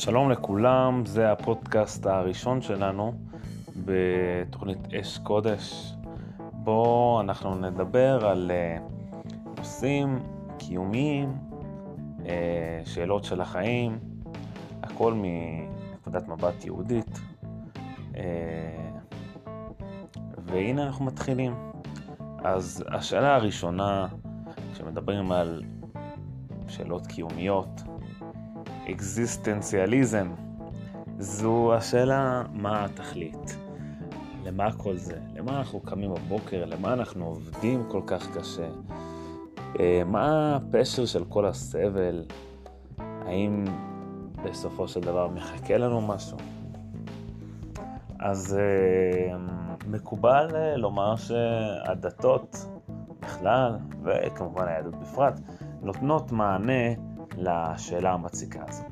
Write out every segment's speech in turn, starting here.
שלום לכולם, זה הפודקאסט הראשון שלנו בתוכנית אש קודש, בו אנחנו נדבר על אה, נושאים קיומיים, אה, שאלות של החיים, הכל מנקודת מבט יהודית. אה, והנה אנחנו מתחילים. אז השאלה הראשונה, כשמדברים על שאלות קיומיות, אקזיסטנציאליזם, זו השאלה מה התכלית, למה כל זה, למה אנחנו קמים בבוקר, למה אנחנו עובדים כל כך קשה, אה, מה הפשר של כל הסבל, האם בסופו של דבר מחכה לנו משהו. אז אה, מקובל אה, לומר שהדתות בכלל, וכמובן היהדות בפרט, נותנות מענה לשאלה המציקה הזו.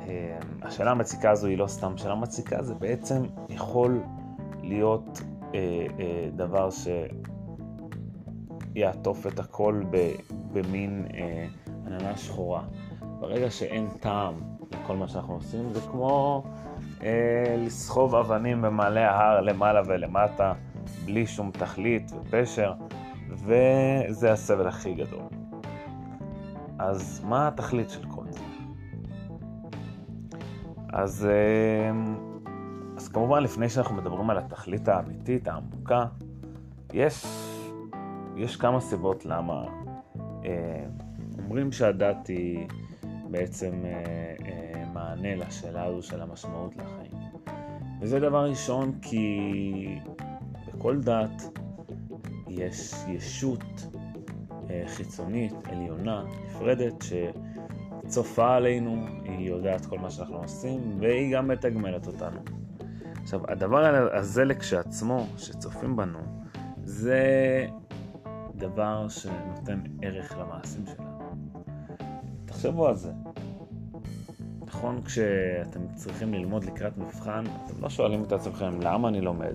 אה, השאלה המציקה הזו היא לא סתם שאלה מציקה, זה בעצם יכול להיות אה, אה, דבר שיעטוף את הכל במין עננה שחורה. ברגע שאין טעם לכל מה שאנחנו עושים, זה כמו לסחוב אבנים במעלה ההר למעלה ולמטה, בלי שום תכלית ופשר, וזה הסבל הכי גדול. אז מה התכלית של כל זה? אז, אה, אז כמובן, לפני שאנחנו מדברים על התכלית האמיתית, העמוקה, יש, יש כמה סיבות למה אה, אומרים שהדת היא בעצם אה, מענה לשאלה הזו של המשמעות לחיים. וזה דבר ראשון כי בכל דת יש ישות אה, חיצונית, עליונה, נפרדת, שצופה עלינו, היא יודעת כל מה שאנחנו עושים, והיא גם מתגמלת אותנו. עכשיו, הדבר הזה לכשעצמו, שצופים בנו, זה דבר שנותן ערך למעשים שלנו. תחשבו על זה. נכון, כשאתם צריכים ללמוד לקראת מבחן, אתם לא שואלים את עצמכם למה אני לומד,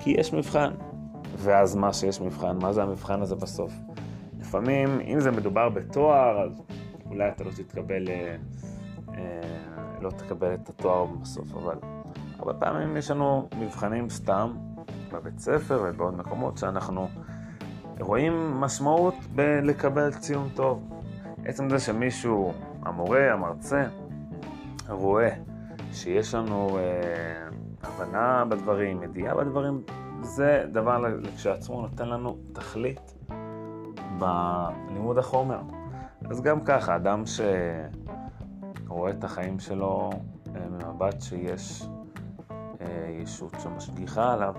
כי יש מבחן. ואז מה שיש מבחן, מה זה המבחן הזה בסוף? לפעמים, אם זה מדובר בתואר, אז אולי אתה לא תתקבל, אה, אה, לא תקבל את התואר בסוף, אבל הרבה פעמים יש לנו מבחנים סתם בבית ספר ובעוד מקומות שאנחנו רואים משמעות בלקבל ציון טוב. עצם זה שמישהו, המורה, המרצה, רואה שיש לנו אה, הבנה בדברים, ידיעה בדברים, זה דבר כשעצמו נותן לנו תכלית בלימוד החומר. אז גם ככה, אדם שרואה את החיים שלו אה, ממבט שיש אה, ישות שמשגיחה עליו,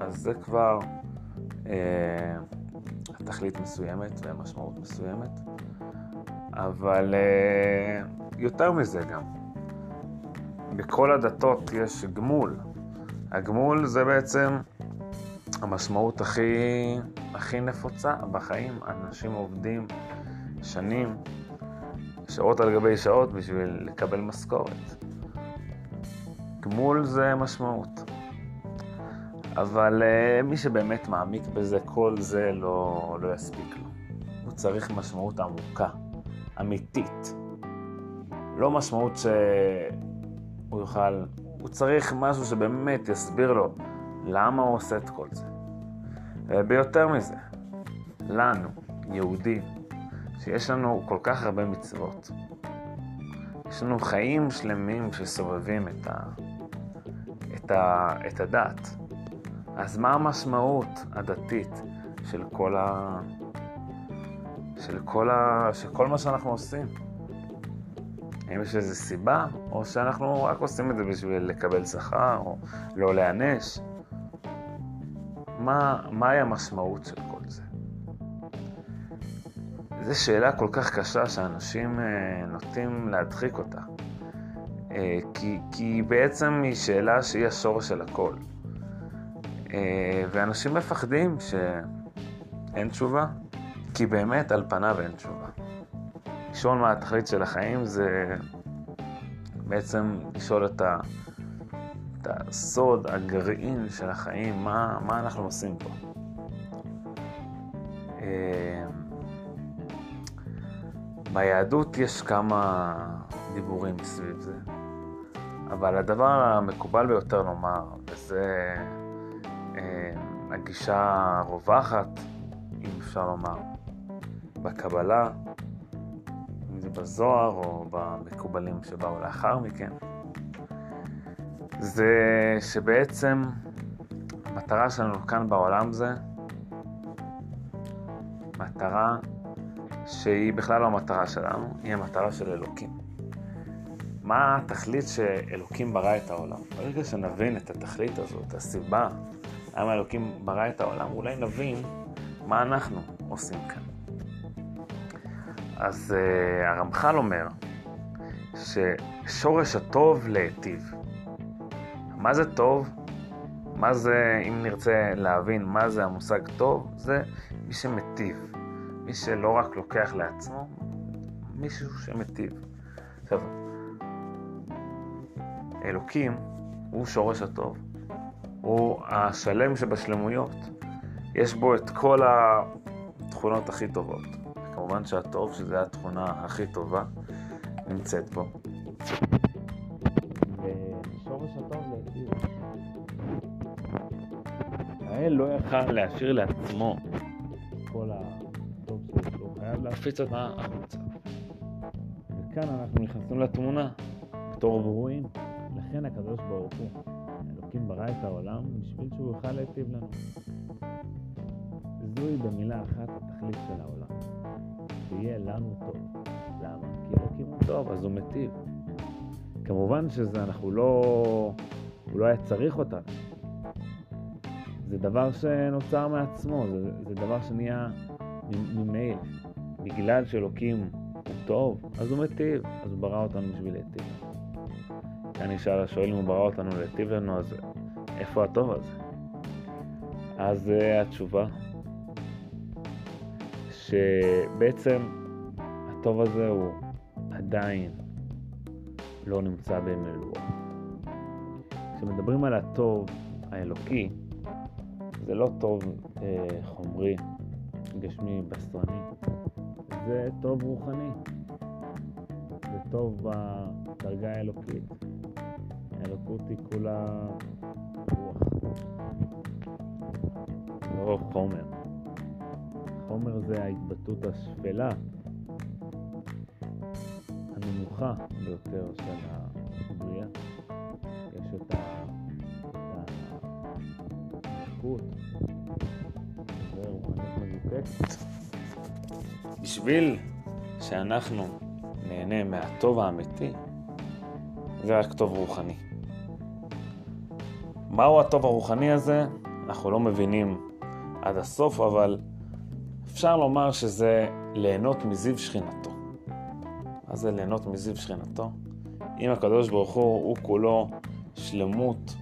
אז זה כבר אה, תכלית מסוימת ומשמעות מסוימת. אבל אה, יותר מזה גם, בכל הדתות יש גמול. הגמול זה בעצם המשמעות הכי, הכי נפוצה בחיים. אנשים עובדים שנים, שעות על גבי שעות בשביל לקבל משכורת. גמול זה משמעות. אבל uh, מי שבאמת מעמיק בזה, כל זה לא, לא יספיק לו. הוא צריך משמעות עמוקה, אמיתית. לא משמעות שהוא יוכל... הוא צריך משהו שבאמת יסביר לו למה הוא עושה את כל זה? וביותר מזה, לנו, יהודים, שיש לנו כל כך הרבה מצוות, יש לנו חיים שלמים שסובבים את, ה, את, ה, את הדת. אז מה המשמעות הדתית של כל ה... של כל, ה... של כל מה שאנחנו עושים? האם יש איזו סיבה, או שאנחנו רק עושים את זה בשביל לקבל שכר, או לא להיענש? מה, מהי המשמעות של כל זה? זו שאלה כל כך קשה שאנשים אה, נוטים להדחיק אותה. אה, כי, כי בעצם היא שאלה שהיא השורש של הכל. אה, ואנשים מפחדים שאין תשובה, כי באמת על פניו אין תשובה. לשאול מה התכלית של החיים זה בעצם לשאול את ה... הסוד, הגרעין של החיים, מה, מה אנחנו עושים פה. ביהדות יש כמה דיבורים סביב זה, אבל הדבר המקובל ביותר לומר, וזה אה, הגישה הרווחת, אם אפשר לומר, בקבלה, אם זה בזוהר או במקובלים שבאו לאחר מכן, זה שבעצם המטרה שלנו כאן בעולם זה מטרה שהיא בכלל לא המטרה שלנו, היא המטרה של אלוקים. מה התכלית שאלוקים ברא את העולם? ברגע שנבין את התכלית הזאת, הסיבה למה אלוקים ברא את העולם, אולי נבין מה אנחנו עושים כאן. אז uh, הרמח"ל אומר ששורש הטוב להיטיב. מה זה טוב? מה זה, אם נרצה להבין מה זה המושג טוב, זה מי שמטיב. מי שלא רק לוקח לעצמו, מישהו שמטיב. עכשיו, אלוקים הוא שורש הטוב. הוא השלם שבשלמויות. יש בו את כל התכונות הכי טובות. כמובן שהטוב, שזו התכונה הכי טובה, נמצאת בו. האל לא יכל להשאיר לעצמו כל הטוב שיש לו, הוא חייב להפיץ אותה החוצה. וכאן אנחנו נכנסים לתמונה בתור ברואים. לכן הקדוש ברוך הוא, אלוקים ברא את העולם בשביל שהוא יוכל להיטיב לנו. זוהי במילה אחת התכלית של העולם. שיהיה לנו טוב. למה? כי אלוקים הוא טוב, אז הוא מטיב. כמובן שזה, אנחנו לא... הוא לא היה צריך אותנו. זה דבר שנוצר מעצמו, זה, זה דבר שנהיה ממילא. בגלל שאלוקים הוא טוב, אז הוא מטיב, אז הוא ברא אותנו בשביל להיטיב. כאן נשאל השואל אם הוא ברא אותנו להיטיב לנו, אז איפה הטוב הזה? אז uh, התשובה, שבעצם הטוב הזה הוא עדיין לא נמצא במלואו. כשמדברים על הטוב האלוקי, זה לא טוב אה, חומרי, גשמי, בשרני, זה טוב רוחני. זה טוב בדרגה האלוקית. האלוקות היא כולה רוח. לא חומר. חומר זה ההתבטאות השפלה, הנמוכה ביותר של הבריאה. יש את המלכות, רוחנית מזוקקת. בשביל שאנחנו נהנה מהטוב האמיתי, זה רק טוב רוחני. מהו הטוב הרוחני הזה? אנחנו לא מבינים עד הסוף, אבל אפשר לומר שזה ליהנות מזיו שכינתו. מה זה ליהנות מזיו שכינתו? אם הקדוש ברוך הוא הוא כולו שלמות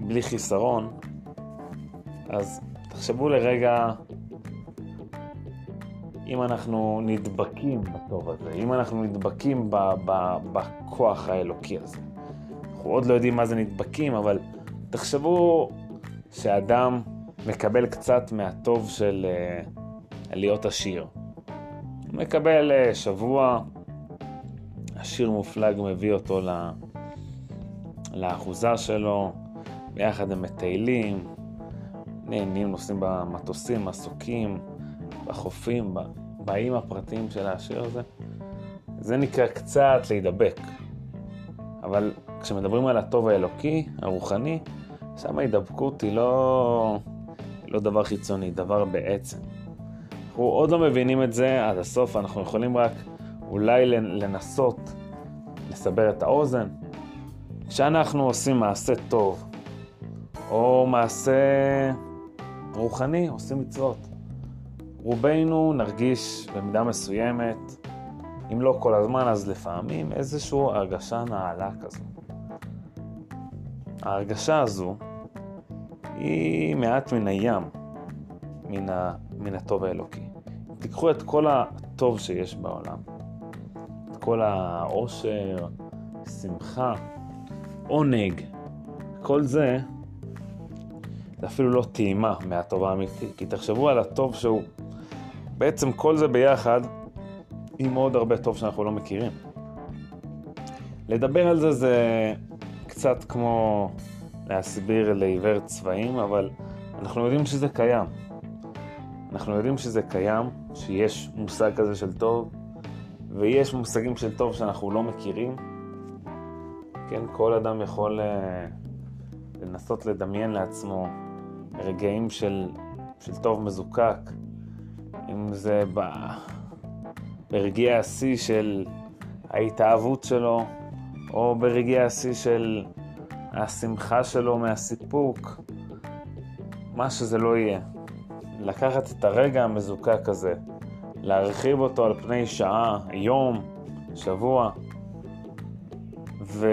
בלי חיסרון, אז תחשבו לרגע אם אנחנו נדבקים בטוב הזה, אם אנחנו נדבקים ב- ב- בכוח האלוקי הזה. אנחנו עוד לא יודעים מה זה נדבקים, אבל תחשבו שאדם מקבל קצת מהטוב של uh, להיות עשיר. הוא מקבל uh, שבוע, עשיר מופלג מביא אותו לה, לאחוזה שלו, ביחד הם מטיילים, נהנים, נוסעים במטוסים, עסוקים, בחופים, באיים הפרטיים של העשיר הזה. זה נקרא קצת להידבק. אבל כשמדברים על הטוב האלוקי, הרוחני, שם ההידבקות היא לא, לא דבר חיצוני, דבר בעצם. אנחנו עוד לא מבינים את זה עד הסוף, אנחנו יכולים רק אולי לנסות לסבר את האוזן. כשאנחנו עושים מעשה טוב, או מעשה רוחני, עושים מצוות. רובנו נרגיש במידה מסוימת, אם לא כל הזמן אז לפעמים, איזושהי הרגשה נעלה כזו. ההרגשה הזו היא מעט מן הים, מן, ה, מן הטוב האלוקי. תיקחו את כל הטוב שיש בעולם, את כל העושר, שמחה, עונג, כל זה, זה אפילו לא טעימה מהטוב האמיתי, כי תחשבו על הטוב שהוא בעצם כל זה ביחד עם עוד הרבה טוב שאנחנו לא מכירים. לדבר על זה זה קצת כמו להסביר לעיוור צבעים, אבל אנחנו יודעים שזה קיים. אנחנו יודעים שזה קיים, שיש מושג כזה של טוב, ויש מושגים של טוב שאנחנו לא מכירים. כן, כל אדם יכול uh, לנסות לדמיין לעצמו רגעים של, של טוב מזוקק, אם זה ב... ברגעי השיא של ההתאהבות שלו, או ברגעי השיא של השמחה שלו מהסיפוק, מה שזה לא יהיה. לקחת את הרגע המזוקק הזה, להרחיב אותו על פני שעה, יום, שבוע, ו...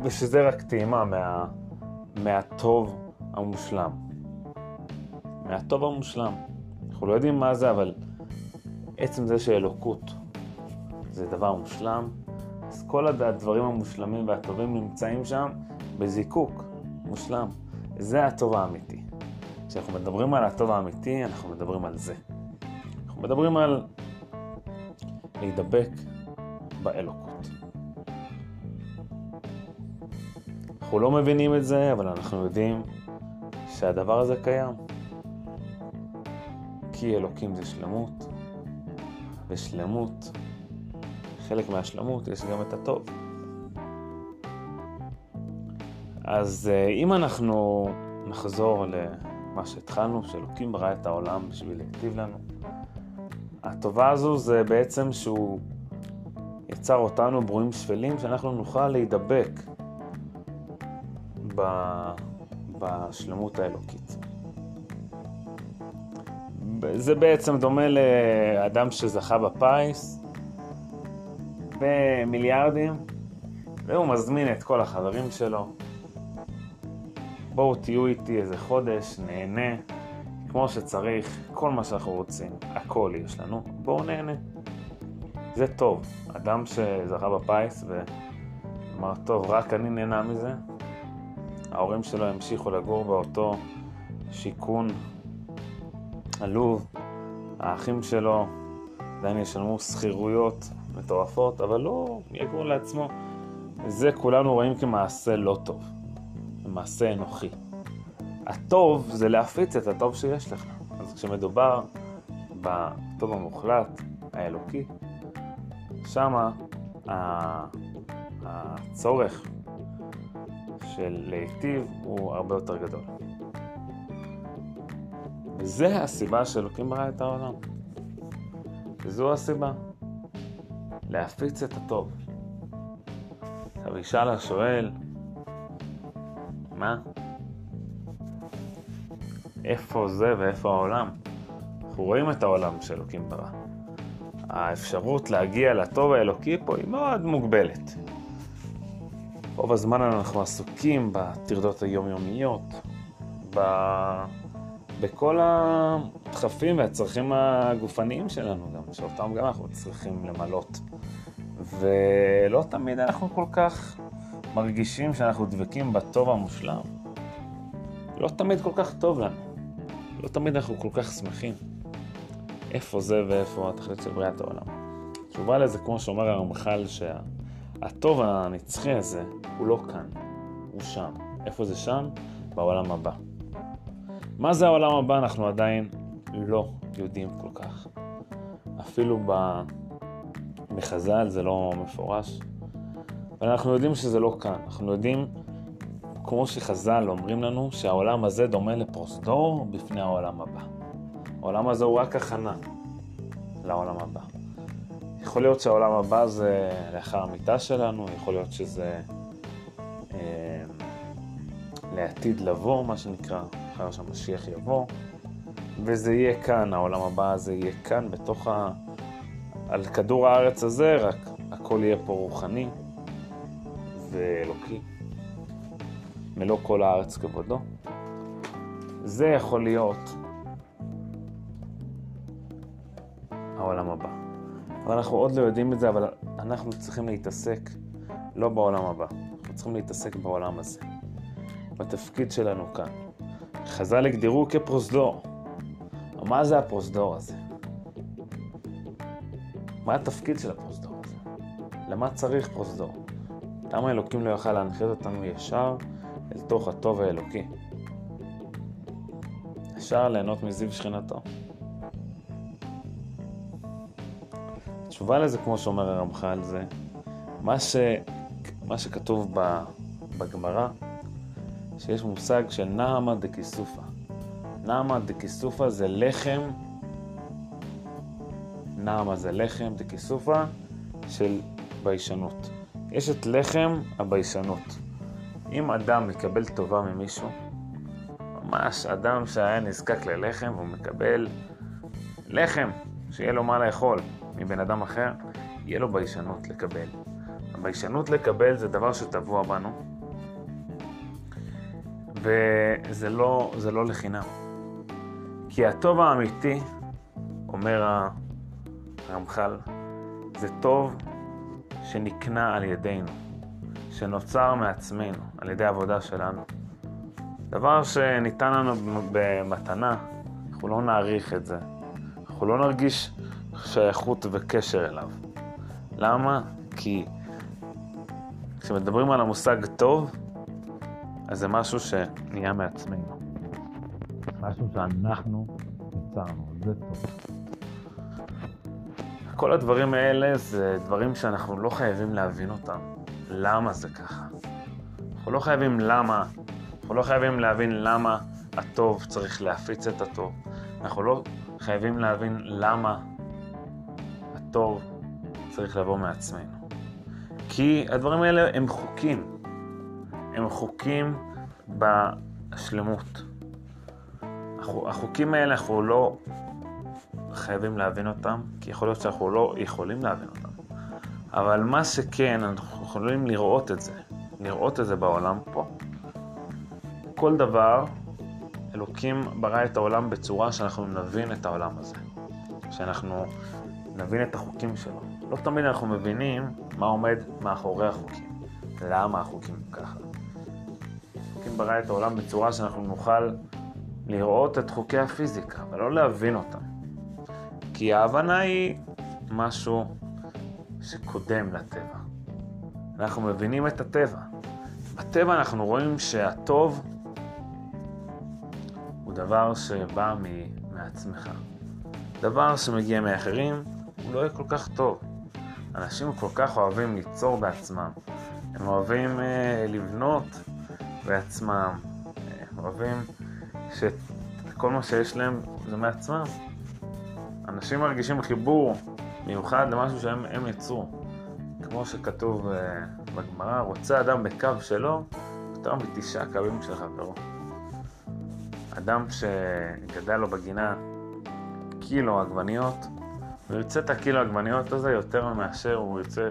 ושזה רק טעימה מה... מהטוב המושלם. מהטוב המושלם. אנחנו לא יודעים מה זה, אבל עצם זה שאלוקות זה דבר מושלם, אז כל הדברים המושלמים והטובים נמצאים שם בזיקוק מושלם. זה הטוב האמיתי. כשאנחנו מדברים על הטוב האמיתי, אנחנו מדברים על זה. אנחנו מדברים על להידבק באלוקות. אנחנו לא מבינים את זה, אבל אנחנו יודעים שהדבר הזה קיים. כי אלוקים זה שלמות, ושלמות, חלק מהשלמות יש גם את הטוב. אז אה, אם אנחנו נחזור למה שהתחלנו, שאלוקים ברא את העולם בשביל להיטיב לנו, הטובה הזו זה בעצם שהוא יצר אותנו ברואים שפלים, שאנחנו נוכל להידבק בשלמות האלוקית. זה בעצם דומה לאדם שזכה בפיס במיליארדים, והוא מזמין את כל החברים שלו. בואו תהיו איתי איזה חודש, נהנה, כמו שצריך, כל מה שאנחנו רוצים, הכל יש לנו, בואו נהנה. זה טוב. אדם שזכה בפיס ואמר, טוב, רק אני נהנה מזה, ההורים שלו המשיכו לגור באותו שיכון עלוב, האחים שלו עדיין ישלמו שכירויות מטורפות, אבל לא יגור לעצמו. זה כולנו רואים כמעשה לא טוב, מעשה אנוכי. הטוב זה להפיץ את הטוב שיש לך. אז כשמדובר בטוב המוחלט, האלוקי, שמה הצורך של להיטיב הוא הרבה יותר גדול. וזה הסיבה שאלוקים ברא את העולם. וזו הסיבה. להפיץ את הטוב. עכשיו ישאל השואל, מה? איפה זה ואיפה העולם? אנחנו רואים את העולם שאלוקים ברא. האפשרות להגיע לטוב האלוקי פה היא מאוד מוגבלת. רוב הזמן אנחנו עסוקים בטרדות היומיומיות, ב... בכל הדחפים והצרכים הגופניים שלנו גם, שאותם גם אנחנו צריכים למלות. ולא תמיד אנחנו כל כך מרגישים שאנחנו דבקים בטוב המושלם. לא תמיד כל כך טוב לנו. לא תמיד אנחנו כל כך שמחים. איפה זה ואיפה התכלית של בריאת העולם. תשובה לזה, כמו שאומר הרמח"ל, שהטוב הנצחי הזה הוא לא כאן, הוא שם. איפה זה שם? בעולם הבא. מה זה העולם הבא אנחנו עדיין לא יודעים כל כך. אפילו בחז"ל זה לא מפורש, אבל אנחנו יודעים שזה לא כאן. אנחנו יודעים, כמו שחז"ל אומרים לנו, שהעולם הזה דומה לפרוזדור בפני העולם הבא. העולם הזה הוא רק הכנה לעולם הבא. יכול להיות שהעולם הבא זה לאחר המיטה שלנו, יכול להיות שזה לעתיד לבוא, מה שנקרא, אחר שהמשיח יבוא, וזה יהיה כאן, העולם הבא הזה יהיה כאן, בתוך ה... על כדור הארץ הזה, רק הכל יהיה פה רוחני ואלוקי. מלוא כל הארץ כבודו. זה יכול להיות העולם הבא. אבל אנחנו עוד לא יודעים את זה, אבל אנחנו צריכים להתעסק לא בעולם הבא, אנחנו צריכים להתעסק בעולם הזה, בתפקיד שלנו כאן. חז"ל הגדירו כפרוזדור. מה זה הפרוזדור הזה? מה התפקיד של הפרוזדור הזה? למה צריך פרוזדור? למה אלוקים לא יוכל להנחית אותנו ישר אל תוך הטוב האלוקי? אפשר ליהנות מזיו שכינתו. התשובה לזה, כמו שאומר הרמח"ל, זה מה, ש... מה שכתוב בגמרא, שיש מושג של נעמה דקיסופה. נעמה דקיסופה זה לחם, נעמה זה לחם דקיסופה של ביישנות. יש את לחם הביישנות. אם אדם מקבל טובה ממישהו, ממש אדם שהיה נזקק ללחם והוא מקבל לחם, שיהיה לו מה לאכול מבן אדם אחר, יהיה לו ביישנות לקבל. הביישנות לקבל זה דבר שטבוע בנו, וזה לא, לא לחינם. כי הטוב האמיתי, אומר הרמח"ל, זה טוב שנקנה על ידינו, שנוצר מעצמנו, על ידי העבודה שלנו. דבר שניתן לנו במתנה, אנחנו לא נעריך את זה. אנחנו לא נרגיש שייכות וקשר אליו. למה? כי כשמדברים על המושג טוב, אז זה משהו שנהיה מעצמנו. משהו שאנחנו יצרנו, זה טוב. כל הדברים האלה זה דברים שאנחנו לא חייבים להבין אותם. למה זה ככה? אנחנו לא חייבים למה, אנחנו לא חייבים להבין למה הטוב צריך להפיץ את הטוב. אנחנו לא חייבים להבין למה הטוב צריך לבוא מעצמנו. כי הדברים האלה הם חוקים. הם חוקים בשלמות. החוקים האלה, אנחנו לא חייבים להבין אותם, כי יכול להיות שאנחנו לא יכולים להבין אותם. אבל מה שכן, אנחנו יכולים לראות את זה, לראות את זה בעולם פה. כל דבר, אלוקים ברא את העולם בצורה שאנחנו נבין את העולם הזה. שאנחנו נבין את החוקים שלו. לא תמיד אנחנו מבינים מה עומד מאחורי החוקים. למה החוקים ככה. אלוקים ברא את העולם בצורה שאנחנו נוכל לראות את חוקי הפיזיקה, ולא להבין אותם. כי ההבנה היא משהו שקודם לטבע. אנחנו מבינים את הטבע. בטבע אנחנו רואים שהטוב הוא דבר שבא מעצמך. דבר שמגיע מאחרים הוא לא יהיה כל כך טוב. אנשים כל כך אוהבים ליצור בעצמם. הם אוהבים אה, לבנות בעצמם. הם אוהבים שכל מה שיש להם זה מעצמם. אנשים מרגישים חיבור מיוחד למשהו שהם יצרו. כמו שכתוב uh, בגמרא, רוצה אדם בקו שלו, יותר מתשעה קווים של חברו. אדם שגדל לו בגינה קילו עגבניות, הוא ירצה את הקילו עגבניות הזה יותר מאשר הוא ירצה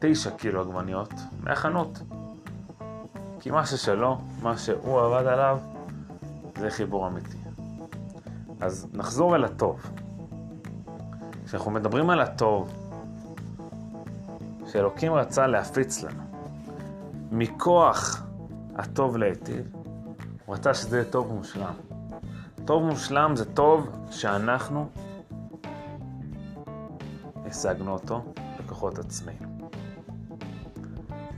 תשע קילו עגבניות מהחנות. כי מה ששלו, מה שהוא עבד עליו, זה חיבור אמיתי. אז נחזור אל הטוב. כשאנחנו מדברים על הטוב, שאלוקים רצה להפיץ לנו, מכוח הטוב להיטיב, הוא רצה שזה יהיה טוב מושלם. טוב מושלם זה טוב שאנחנו השגנו אותו בכוחות עצמנו.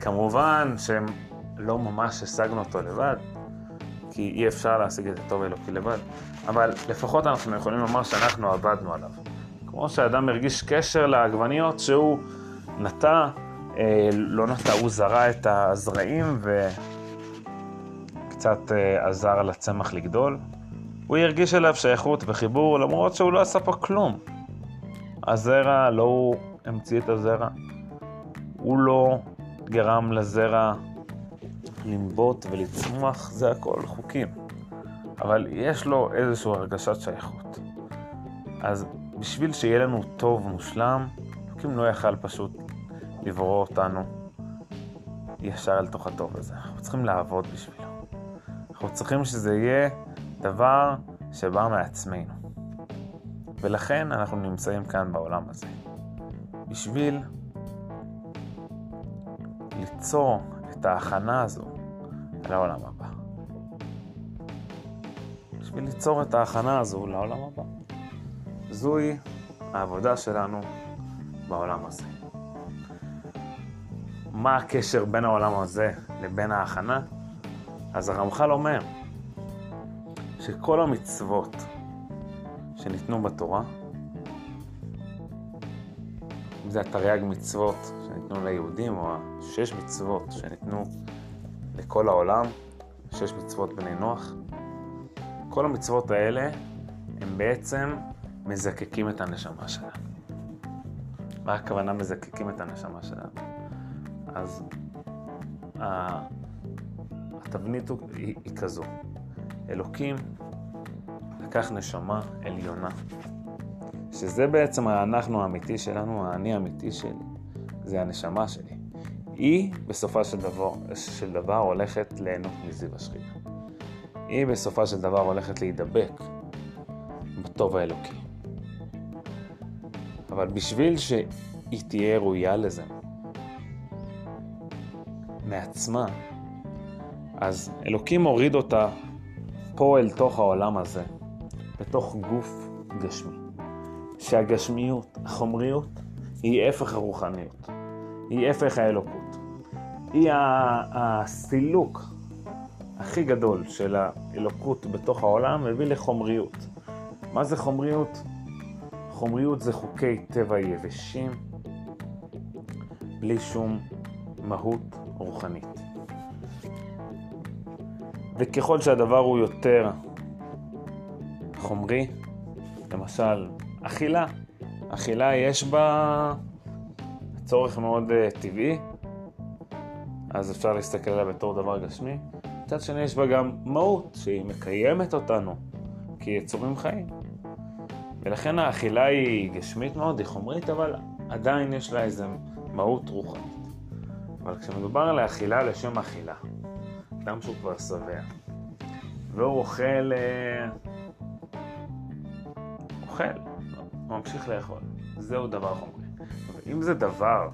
כמובן שהם לא ממש השגנו אותו לבד, כי אי אפשר להשיג את הטוב האלוקי לבד, אבל לפחות אנחנו יכולים לומר שאנחנו עבדנו עליו. כמו שאדם הרגיש קשר לעגבניות שהוא נטע, אה, לא נטע, הוא זרע את הזרעים וקצת אה, עזר לצמח לגדול. הוא הרגיש אליו שייכות וחיבור למרות שהוא לא עשה פה כלום. הזרע, לא הוא המציא את הזרע. הוא לא גרם לזרע לנבוט ולצמוח, זה הכל חוקים. אבל יש לו איזושהי הרגשת שייכות. אז בשביל שיהיה לנו טוב ומושלם, אלוקים לא יכל פשוט לברוא אותנו ישר אל תוך הטוב הזה. אנחנו צריכים לעבוד בשבילו. אנחנו צריכים שזה יהיה דבר שבא מעצמנו. ולכן אנחנו נמצאים כאן בעולם הזה. בשביל ליצור את ההכנה הזו לעולם הבא. בשביל ליצור את ההכנה הזו לעולם הבא. זוהי העבודה שלנו בעולם הזה. מה הקשר בין העולם הזה לבין ההכנה? אז הרמח"ל אומר שכל המצוות שניתנו בתורה, אם זה התרי"ג מצוות שניתנו ליהודים, או השש מצוות שניתנו לכל העולם, שש מצוות בני נוח, כל המצוות האלה הם בעצם מזקקים את הנשמה שלנו. מה הכוונה מזקקים את הנשמה שלנו? אז התבנית היא, היא כזו, אלוקים לקח נשמה עליונה, שזה בעצם האנחנו האמיתי שלנו, האני האמיתי שלי, זה הנשמה שלי. היא בסופה של דבר, של דבר הולכת ליהנות מזיו השכינה. היא בסופה של דבר הולכת להידבק בטוב האלוקי. אבל בשביל שהיא תהיה ראויה לזה מעצמה, אז אלוקים הוריד אותה פה אל תוך העולם הזה, בתוך גוף גשמי. שהגשמיות, החומריות, היא הפך הרוחניות. היא הפך האלוקות. היא הסילוק הכי גדול של האלוקות בתוך העולם מביא לחומריות. מה זה חומריות? חומריות זה חוקי טבע יבשים, בלי שום מהות רוחנית. וככל שהדבר הוא יותר חומרי, למשל אכילה, אכילה יש בה צורך מאוד uh, טבעי, אז אפשר להסתכל עליה בתור דבר גשמי. מצד שני יש בה גם מהות שהיא מקיימת אותנו כיצורים חיים. ולכן האכילה היא גשמית מאוד, היא חומרית, אבל עדיין יש לה איזה מהות רוחנית. אבל כשמדובר על האכילה לשם אכילה, אדם שהוא כבר שבע, והוא אוכל... אה, אוכל, הוא ממשיך לאכול. זהו דבר חומרי. אם זה דבר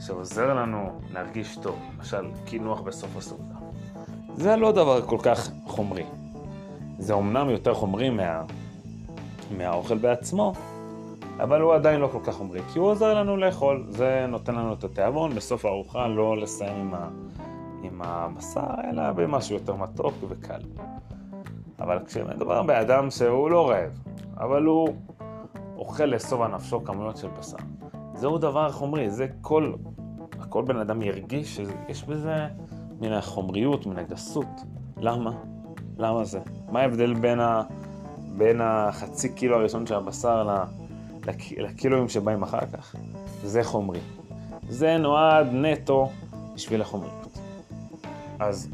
שעוזר לנו להרגיש טוב, למשל קינוח בסוף הסעודה, זה לא דבר כל כך חומרי. זה אומנם יותר חומרי מה... מהאוכל בעצמו, אבל הוא עדיין לא כל כך חומרי, כי הוא עוזר לנו לאכול. זה נותן לנו את התיאבון בסוף הארוחה, לא לסיים עם, ה... עם הבשר, אלא במשהו יותר מתוק וקל. אבל כשמדובר באדם שהוא לא רעב, אבל הוא אוכל על נפשו כמויות של בשר, זהו דבר חומרי, זה כל, כל בן אדם ירגיש שיש בזה מן החומריות, מן הגסות. למה? למה זה? מה ההבדל בין, ה, בין החצי קילו הראשון של הבשר לקילואים שבאים אחר כך? זה חומרי. זה נועד נטו בשביל החומריות. אז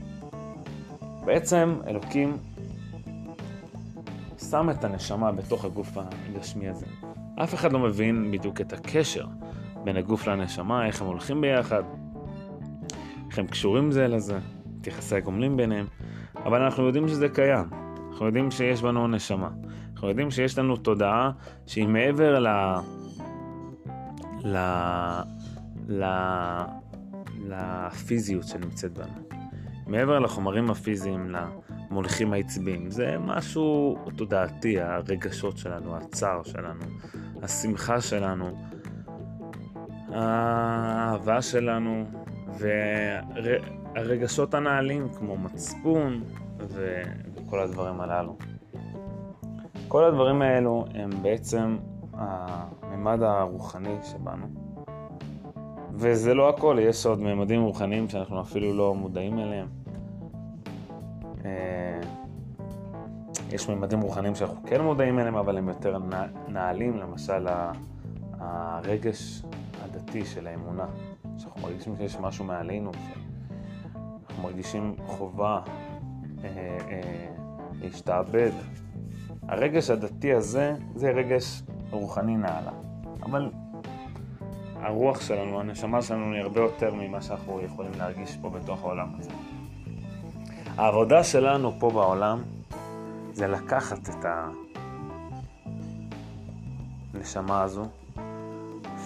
בעצם אלוקים שם את הנשמה בתוך הגוף הגשמי הזה. אף אחד לא מבין בדיוק את הקשר בין הגוף לנשמה, איך הם הולכים ביחד, איך הם קשורים זה לזה, את יחסי הגומלין ביניהם, אבל אנחנו יודעים שזה קיים. אנחנו יודעים שיש בנו נשמה. אנחנו יודעים שיש לנו תודעה שהיא מעבר ל... ל... ל... לפיזיות שנמצאת בנו. מעבר לחומרים הפיזיים, למוליכים העצביים, זה משהו תודעתי, הרגשות שלנו, הצער שלנו, השמחה שלנו, האהבה שלנו, והרגשות הנעלים כמו מצפון. וכל הדברים הללו. כל הדברים האלו הם בעצם הממד הרוחני שבנו. וזה לא הכל, יש עוד ממדים רוחניים שאנחנו אפילו לא מודעים אליהם. אה, יש ממדים רוחניים שאנחנו כן מודעים אליהם, אבל הם יותר נעלים, למשל הרגש הדתי של האמונה, שאנחנו מרגישים שיש משהו מעלינו, שאנחנו מרגישים חובה אה, אה, להשתעבד. הרגש הדתי הזה, זה רגש רוחני נעלה. אבל הרוח שלנו, הנשמה שלנו היא הרבה יותר ממה שאנחנו יכולים להרגיש פה בתוך העולם הזה. העבודה שלנו פה בעולם זה לקחת את הנשמה הזו,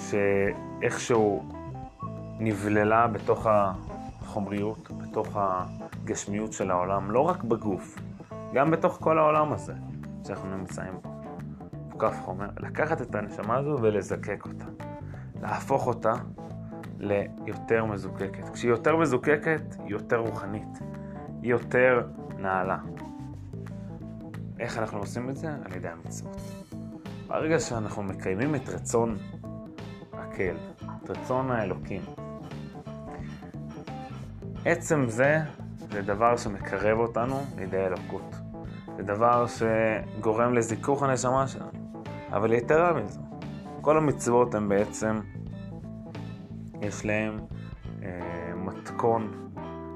שאיכשהו נבללה בתוך החומריות, בתוך הגשמיות של העולם, לא רק בגוף, גם בתוך כל העולם הזה שאנחנו נמצאים בו. כף חומר, לקחת את הנשמה הזו ולזקק אותה. להפוך אותה ליותר מזוקקת. כשהיא יותר מזוקקת, היא יותר רוחנית. יותר נעלה. איך אנחנו עושים את זה? על ידי המצוות. ברגע שאנחנו מקיימים את רצון הקהל, את רצון האלוקים, עצם זה זה דבר שמקרב אותנו לידי אלוקות. זה דבר שגורם לזיכוך הנשמה שלנו. אבל יתרה מזו, כל המצוות הן בעצם, יש להן אה, מתכון,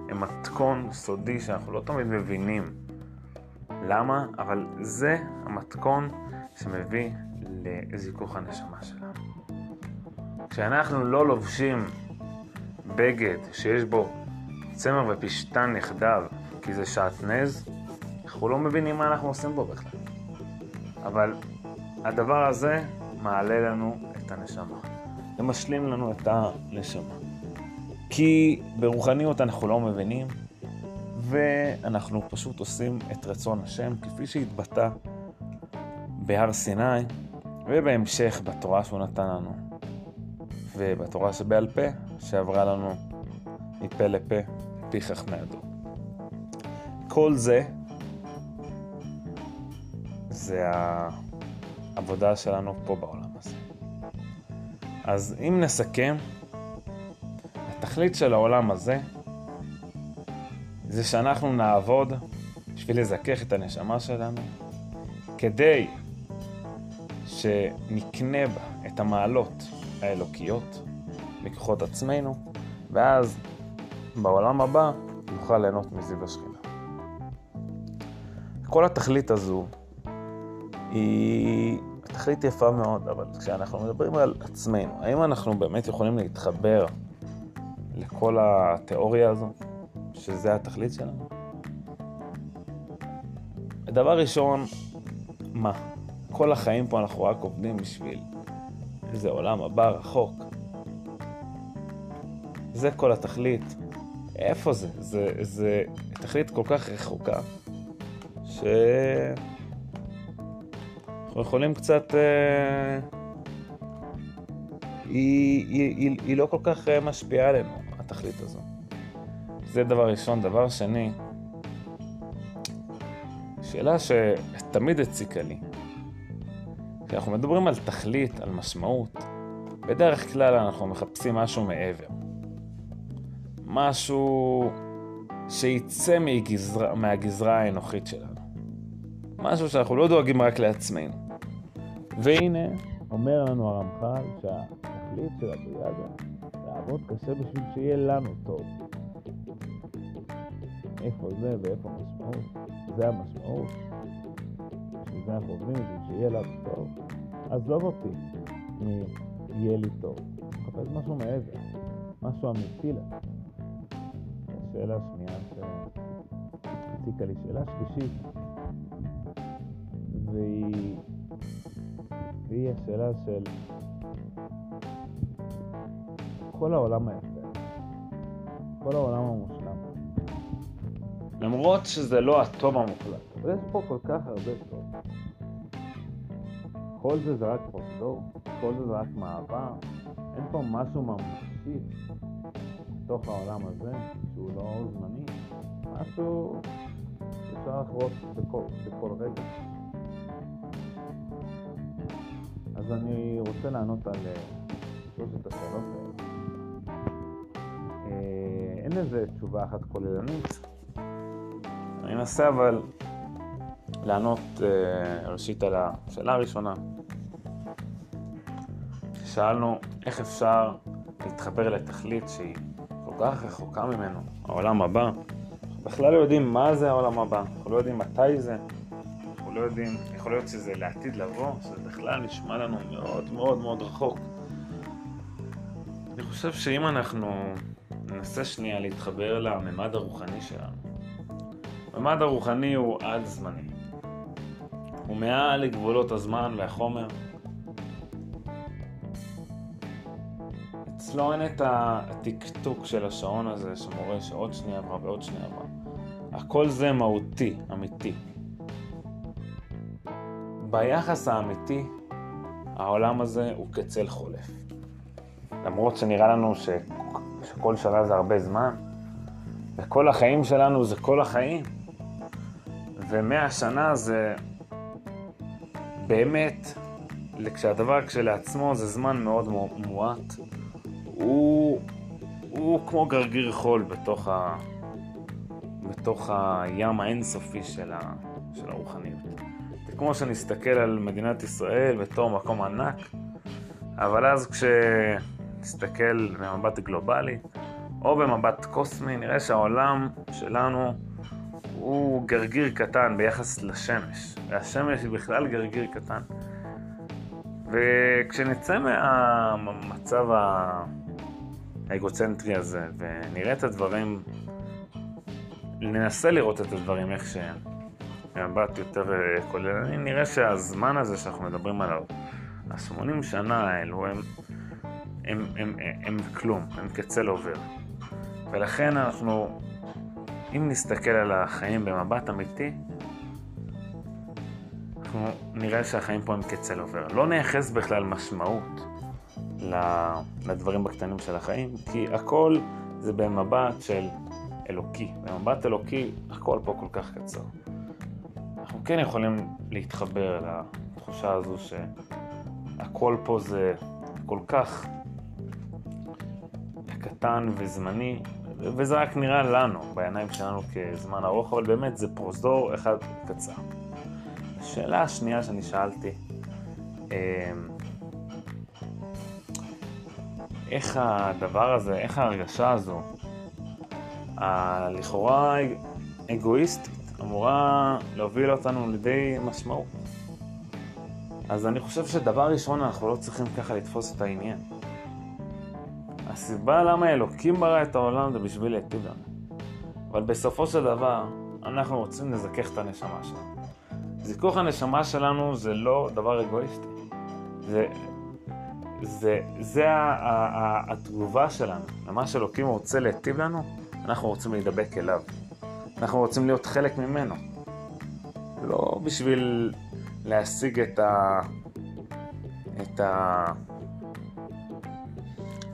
הם מתכון סודי שאנחנו לא תמיד מבינים למה, אבל זה המתכון שמביא לזיכוך הנשמה שלנו. כשאנחנו לא לובשים בגד שיש בו צמר ופשתן יחדיו, כי זה שעטנז, אנחנו לא מבינים מה אנחנו עושים בו בכלל. אבל הדבר הזה מעלה לנו את הנשמה. זה משלים לנו את הנשמה. כי ברוחניות אנחנו לא מבינים, ואנחנו פשוט עושים את רצון השם כפי שהתבטא בהר סיני, ובהמשך בתורה שהוא נתן לנו, ובתורה שבעל פה, שעברה לנו מפה לפה, פי חכמי הדור. כל זה, זה העבודה שלנו פה בעולם הזה. אז אם נסכם, התכלית של העולם הזה זה שאנחנו נעבוד בשביל לזכך את הנשמה שלנו, כדי שנקנה בה את המעלות האלוקיות מכוחות עצמנו, ואז בעולם הבא נוכל ליהנות מזיו השכינה. כל התכלית הזו היא תכלית יפה מאוד, אבל כשאנחנו מדברים על עצמנו, האם אנחנו באמת יכולים להתחבר לכל התיאוריה הזו, שזה התכלית שלנו? דבר ראשון, מה? כל החיים פה אנחנו רק עובדים בשביל איזה עולם הבא רחוק. זה כל התכלית. איפה זה? זה, זה תכלית כל כך רחוקה, ש... אנחנו יכולים קצת... אה, היא, היא, היא, היא לא כל כך אה, משפיעה עלינו, התכלית הזו. זה דבר ראשון. דבר שני, שאלה שתמיד הציקה לי. כשאנחנו מדברים על תכלית, על משמעות, בדרך כלל אנחנו מחפשים משהו מעבר. משהו שיצא מגזרה, מהגזרה האנוכית שלנו. משהו שאנחנו לא דואגים רק לעצמנו. והנה, אומר לנו הרמח"ל שהתכלית של הבריאה זה לעבוד קשה בשביל שיהיה לנו טוב. איפה זה ואיפה המשמעות? זה המשמעות. בשביל זה אנחנו עובדים בשביל שיהיה לנו טוב. עזוב אותי מ"יהיה לי טוב". מחפש משהו מעבר, משהו אמיתי לנו. שאלה שנייה שהציקה לי, שאלה שלישית, והיא, והיא השאלה של כל העולם היפה, כל העולם המושלם. למרות שזה לא הטוב המוחלט, אבל יש פה כל כך הרבה טוב. כל זה זה רק פרוזדור, כל זה זה רק מעבר, אין פה משהו ממשי בתוך העולם הזה, שהוא לא זמני, משהו שאפשר לחוות בכל, בכל רגע. אז אני רוצה לענות על אה, שלושת השאלות האלה. אין לזה תשובה אחת כוללנית. אני אנסה אבל לענות אה, ראשית על השאלה הראשונה. שאלנו איך אפשר להתחבר לתכלית שהיא כל כך רחוקה ממנו, העולם הבא. אנחנו בכלל לא יודעים מה זה העולם הבא, אנחנו לא יודעים מתי זה, אנחנו לא יודעים, יכול להיות שזה לעתיד לבוא, שזה בכלל נשמע לנו מאוד מאוד מאוד רחוק. אני חושב שאם אנחנו ננסה שנייה להתחבר לממד הרוחני שלנו, הממד הרוחני הוא על-זמני. הוא מעל לגבולות הזמן והחומר. אצלו אין את הטקטוק של השעון הזה שמורה שעוד שנייה עברה ועוד שנייה עברה. הכל זה מהותי, אמיתי. ביחס האמיתי, העולם הזה הוא כצל חולף. למרות שנראה לנו ש... שכל שנה זה הרבה זמן, וכל החיים שלנו זה כל החיים, ומאה שנה זה באמת, כשהדבר כשלעצמו זה זמן מאוד מועט, הוא, הוא כמו גרגיר חול בתוך, ה, בתוך הים האינסופי של, ה, של הרוחניות. זה כמו שנסתכל על מדינת ישראל בתור מקום ענק, אבל אז כשנסתכל במבט גלובלי, או במבט קוסמי, נראה שהעולם שלנו הוא גרגיר קטן ביחס לשמש, והשמש היא בכלל גרגיר קטן. וכשנצא מהמצב האגוצנטרי הזה ונראה את הדברים, ננסה לראות את הדברים איך שהם, במבט יותר אה, כוללני, נראה שהזמן הזה שאנחנו מדברים עליו, ה-80 שנה האלו הם, הם, הם, הם, הם כלום, הם כצל עובר. ולכן אנחנו, אם נסתכל על החיים במבט אמיתי, אנחנו נראה שהחיים פה הם כצל עובר. לא נייחס בכלל משמעות לדברים בקטנים של החיים, כי הכל זה במבט של אלוקי. במבט אלוקי הכל פה כל כך קצר. אנחנו כן יכולים להתחבר לתחושה הזו שהכל פה זה כל כך קטן וזמני, וזה רק נראה לנו, בעיניים שלנו כזמן ארוך, אבל באמת זה פרוזדור אחד קצר. השאלה השנייה שאני שאלתי, אמ, איך הדבר הזה, איך ההרגשה הזו, הלכאורה אגואיסטית, אמורה להוביל אותנו לידי משמעות. אז אני חושב שדבר ראשון, אנחנו לא צריכים ככה לתפוס את העניין. הסיבה למה אלוקים ברא את העולם זה בשביל להיטיב לנו. אבל בסופו של דבר, אנחנו רוצים לזכך את הנשמה שלנו. זיכוך הנשמה שלנו זה לא דבר אגואיסטי. זה, זה, זה ה, ה, ה, התגובה שלנו. למה שאלוקים רוצה להיטיב לנו, אנחנו רוצים להידבק אליו. אנחנו רוצים להיות חלק ממנו. לא בשביל להשיג את ה... את ה...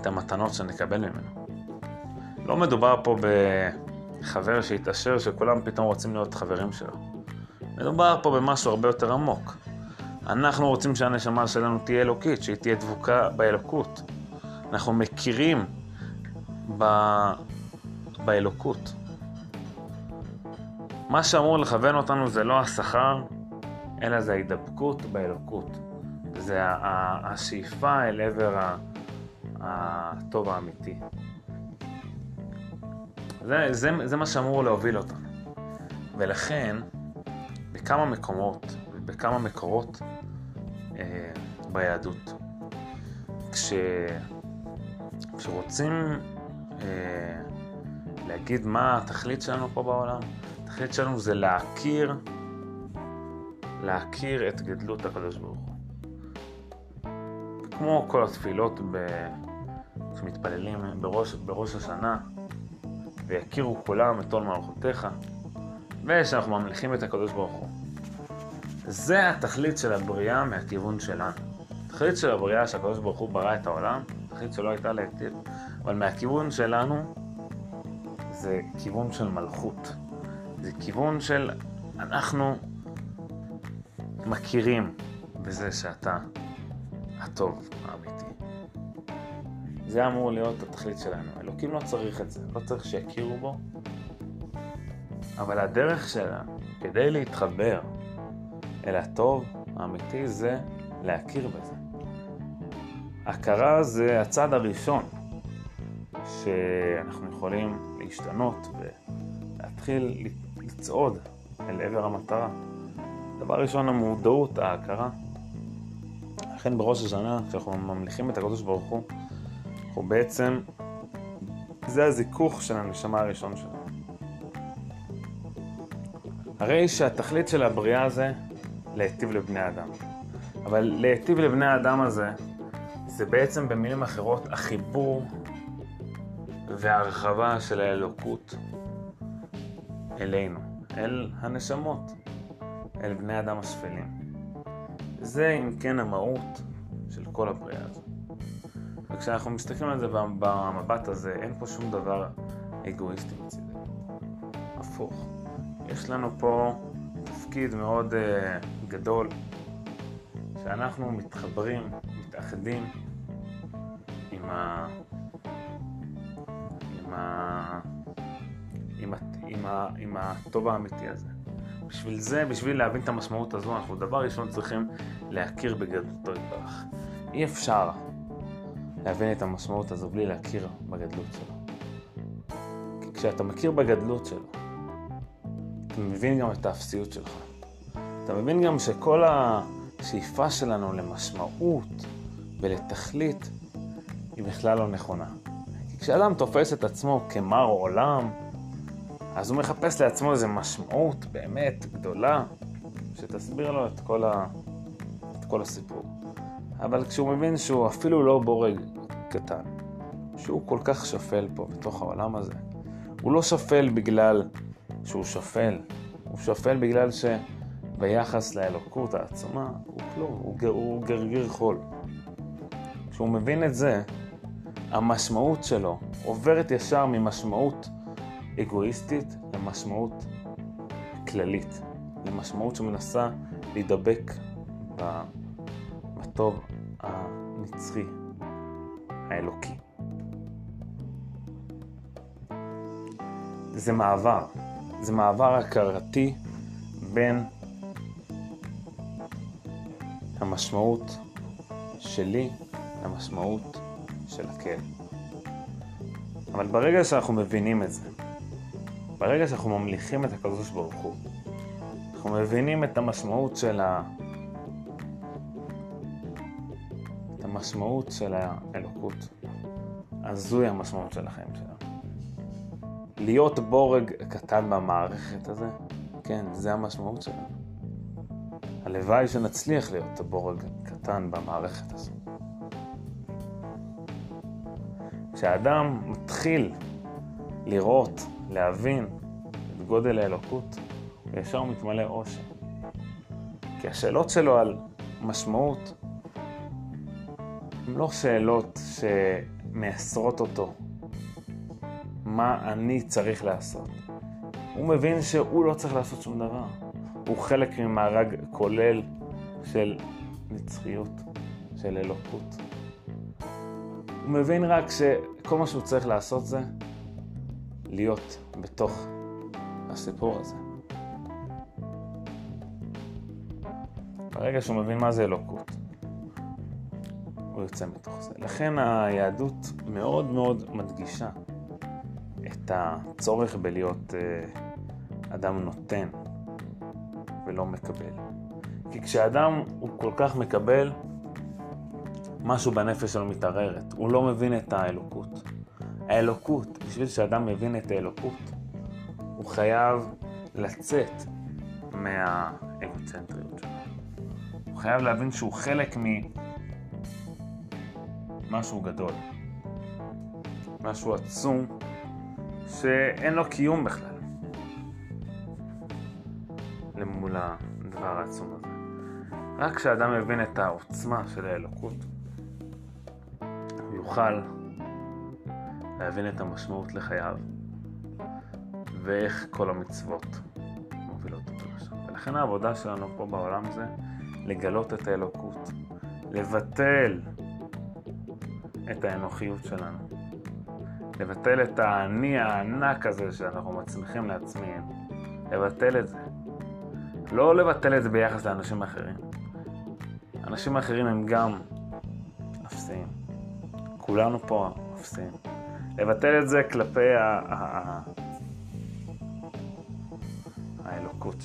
את המתנות שנקבל ממנו. לא מדובר פה בחבר שהתעשר שכולם פתאום רוצים להיות חברים שלו. מדובר פה במשהו הרבה יותר עמוק. אנחנו רוצים שהנשמה שלנו תהיה אלוקית, שהיא תהיה דבוקה באלוקות. אנחנו מכירים ב... באלוקות. מה שאמור לכוון אותנו זה לא השכר, אלא זה ההידבקות באלוקות. זה השאיפה אל עבר הטוב האמיתי. זה, זה, זה מה שאמור להוביל אותנו. ולכן, בכמה מקומות ובכמה מקורות אה, ביהדות, כש, כשרוצים אה, להגיד מה התכלית שלנו פה בעולם, התכלית שלנו זה להכיר, להכיר את גדלות הקדוש ברוך הוא. כמו כל התפילות ב... שמתפללים בראש, בראש השנה, ויכירו כולם את עול מערכותיך, ושאנחנו ממליכים את הקדוש ברוך הוא. זה התכלית של הבריאה מהכיוון שלנו. התכלית של הבריאה שהקדוש ברוך הוא ברא את העולם, התכלית שלו הייתה להיטיב, אבל מהכיוון שלנו זה כיוון של מלכות. זה כיוון של אנחנו מכירים בזה שאתה הטוב האמיתי. זה אמור להיות התכלית שלנו. אלוקים לא צריך את זה, לא צריך שיכירו בו, אבל הדרך שלנו כדי להתחבר אל הטוב האמיתי זה להכיר בזה. הכרה זה הצד הראשון שאנחנו יכולים להשתנות ולהתחיל לצעוד אל עבר המטרה. דבר ראשון, המודעות, ההכרה. לכן בראש השנה, כשאנחנו ממליכים את הקדוש ברוך הוא, אנחנו בעצם, זה הזיכוך של הנשמה הראשון שלנו. הרי שהתכלית של הבריאה זה להיטיב לבני אדם. אבל להיטיב לבני האדם הזה, זה בעצם במילים אחרות החיבור וההרחבה של האלוקות אלינו, אל הנשמות, אל בני אדם השפלים. זה אם כן המהות של כל הבריאה הזו. וכשאנחנו מסתכלים על זה במבט הזה, אין פה שום דבר אגואיסטי מצידנו. הפוך. יש לנו פה תפקיד מאוד uh, גדול, שאנחנו מתחברים, מתאחדים עם ה... עם ה... עם, ה... עם, ה... עם הטוב האמיתי הזה. בשביל זה, בשביל להבין את המשמעות הזו, אנחנו דבר ראשון צריכים להכיר בגדלותו יתברך. אי אפשר להבין את המשמעות הזו בלי להכיר בגדלות שלו. כי כשאתה מכיר בגדלות שלו, אתה מבין גם את האפסיות שלך. אתה מבין גם שכל השאיפה שלנו למשמעות ולתכלית היא בכלל לא נכונה. כי כשאדם תופס את עצמו כמר עולם, אז הוא מחפש לעצמו איזו משמעות באמת גדולה, שתסביר לו את כל, ה... את כל הסיפור. אבל כשהוא מבין שהוא אפילו לא בורג קטן, שהוא כל כך שפל פה בתוך העולם הזה, הוא לא שפל בגלל שהוא שפל, הוא שפל בגלל שביחס לאלוקות העצומה הוא כלום, הוא, הוא גרגיר חול. כשהוא מבין את זה, המשמעות שלו עוברת ישר ממשמעות אגואיסטית למשמעות כללית, למשמעות שמנסה להידבק בטוב הנצחי, האלוקי. זה מעבר, זה מעבר הכרתי בין המשמעות שלי למשמעות של הקהל. אבל ברגע שאנחנו מבינים את זה, ברגע שאנחנו ממליכים את הקדוש ברוך הוא, אנחנו מבינים את המשמעות של ה... המשמעות של האלוקות. אז זוהי המשמעות של החיים שלנו. להיות בורג קטן במערכת הזה, כן, זה המשמעות שלנו. הלוואי שנצליח להיות בורג קטן במערכת הזו. כשאדם מתחיל לראות להבין את גודל האלוקות, וישר מתמלא אושר. כי השאלות שלו על משמעות לא שאלות שמייסרות אותו. מה אני צריך לעשות? הוא מבין שהוא לא צריך לעשות שום דבר. הוא חלק ממארג כולל של נצחיות, של אלוקות. הוא מבין רק שכל מה שהוא צריך לעשות זה להיות בתוך הסיפור הזה. ברגע שהוא מבין מה זה אלוקות, הוא יוצא מתוך זה. לכן היהדות מאוד מאוד מדגישה את הצורך בלהיות אה, אדם נותן ולא מקבל. כי כשאדם הוא כל כך מקבל, משהו בנפש שלו מתערערת. הוא לא מבין את האלוקות. האלוקות, בשביל שאדם מבין את האלוקות, הוא חייב לצאת מהאגוצנטריות שלו. הוא חייב להבין שהוא חלק ממשהו גדול, משהו עצום, שאין לו קיום בכלל למול הדבר העצום הזה. רק כשאדם מבין את העוצמה של האלוקות, הוא יוכל להבין את המשמעות לחייו, ואיך כל המצוות מובילות אותו לשם. ולכן העבודה שלנו פה בעולם זה לגלות את האלוקות, לבטל את האנוכיות שלנו, לבטל את האני הענק הזה שאנחנו מצמיחים לעצמם, לבטל את זה. לא לבטל את זה ביחס לאנשים אחרים. אנשים אחרים הם גם אפסיים. כולנו פה אפסיים. לבטל את זה כלפי האלוקות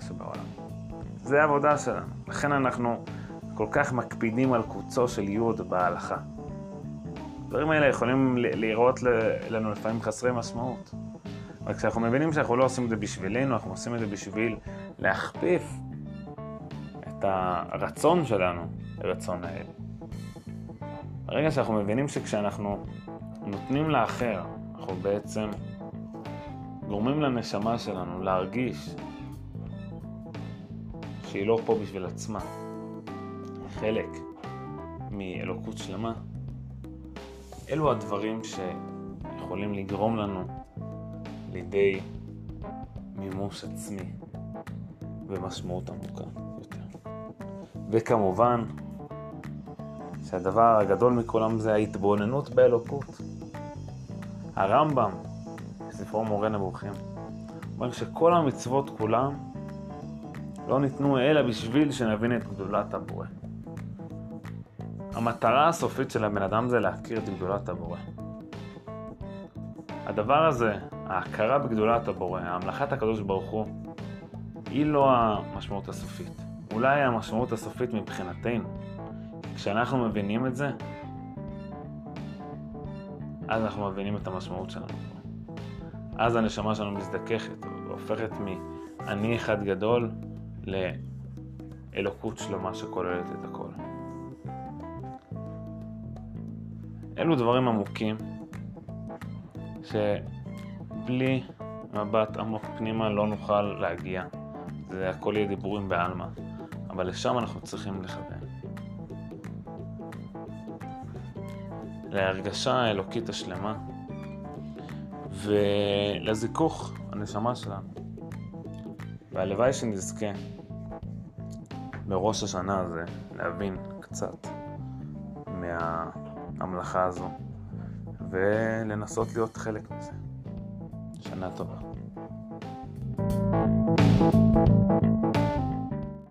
שבעולם. זה העבודה שלנו. לכן אנחנו כל כך מקפידים על קוצו של יוד בהלכה. הדברים האלה יכולים לראות לנו לפעמים חסרי משמעות. אבל כשאנחנו מבינים שאנחנו לא עושים את זה בשבילנו, אנחנו עושים את זה בשביל להכפיף את הרצון שלנו לרצון האל. ברגע שאנחנו מבינים שכשאנחנו נותנים לאחר, אנחנו בעצם גורמים לנשמה שלנו להרגיש שהיא לא פה בשביל עצמה, חלק מאלוקות שלמה, אלו הדברים שיכולים לגרום לנו לידי מימוש עצמי ומשמעות עמוקה יותר. וכמובן, שהדבר הגדול מכולם זה ההתבוננות באלוקות. הרמב"ם, בספרו מורה נבוכים, אומר שכל המצוות כולם לא ניתנו אלא בשביל שנבין את גדולת הבורא. המטרה הסופית של הבן אדם זה להכיר את גדולת הבורא. הדבר הזה, ההכרה בגדולת הבורא, המלאכת הקדוש ברוך הוא, היא לא המשמעות הסופית. אולי המשמעות הסופית מבחינתנו. כשאנחנו מבינים את זה, אז אנחנו מבינים את המשמעות שלנו. אז הנשמה שלנו מזדככת, והופכת מאני אחד גדול לאלוקות שלמה שכוללת את הכל. אלו דברים עמוקים, שבלי מבט עמוק פנימה לא נוכל להגיע. זה הכל יהיה דיבורים בעלמא, אבל לשם אנחנו צריכים לכוון. להרגשה האלוקית השלמה ולזיכוך הנשמה שלנו. והלוואי שנזכה בראש השנה הזה להבין קצת מהמלאכה הזו ולנסות להיות חלק מזה. שנה טובה. thank you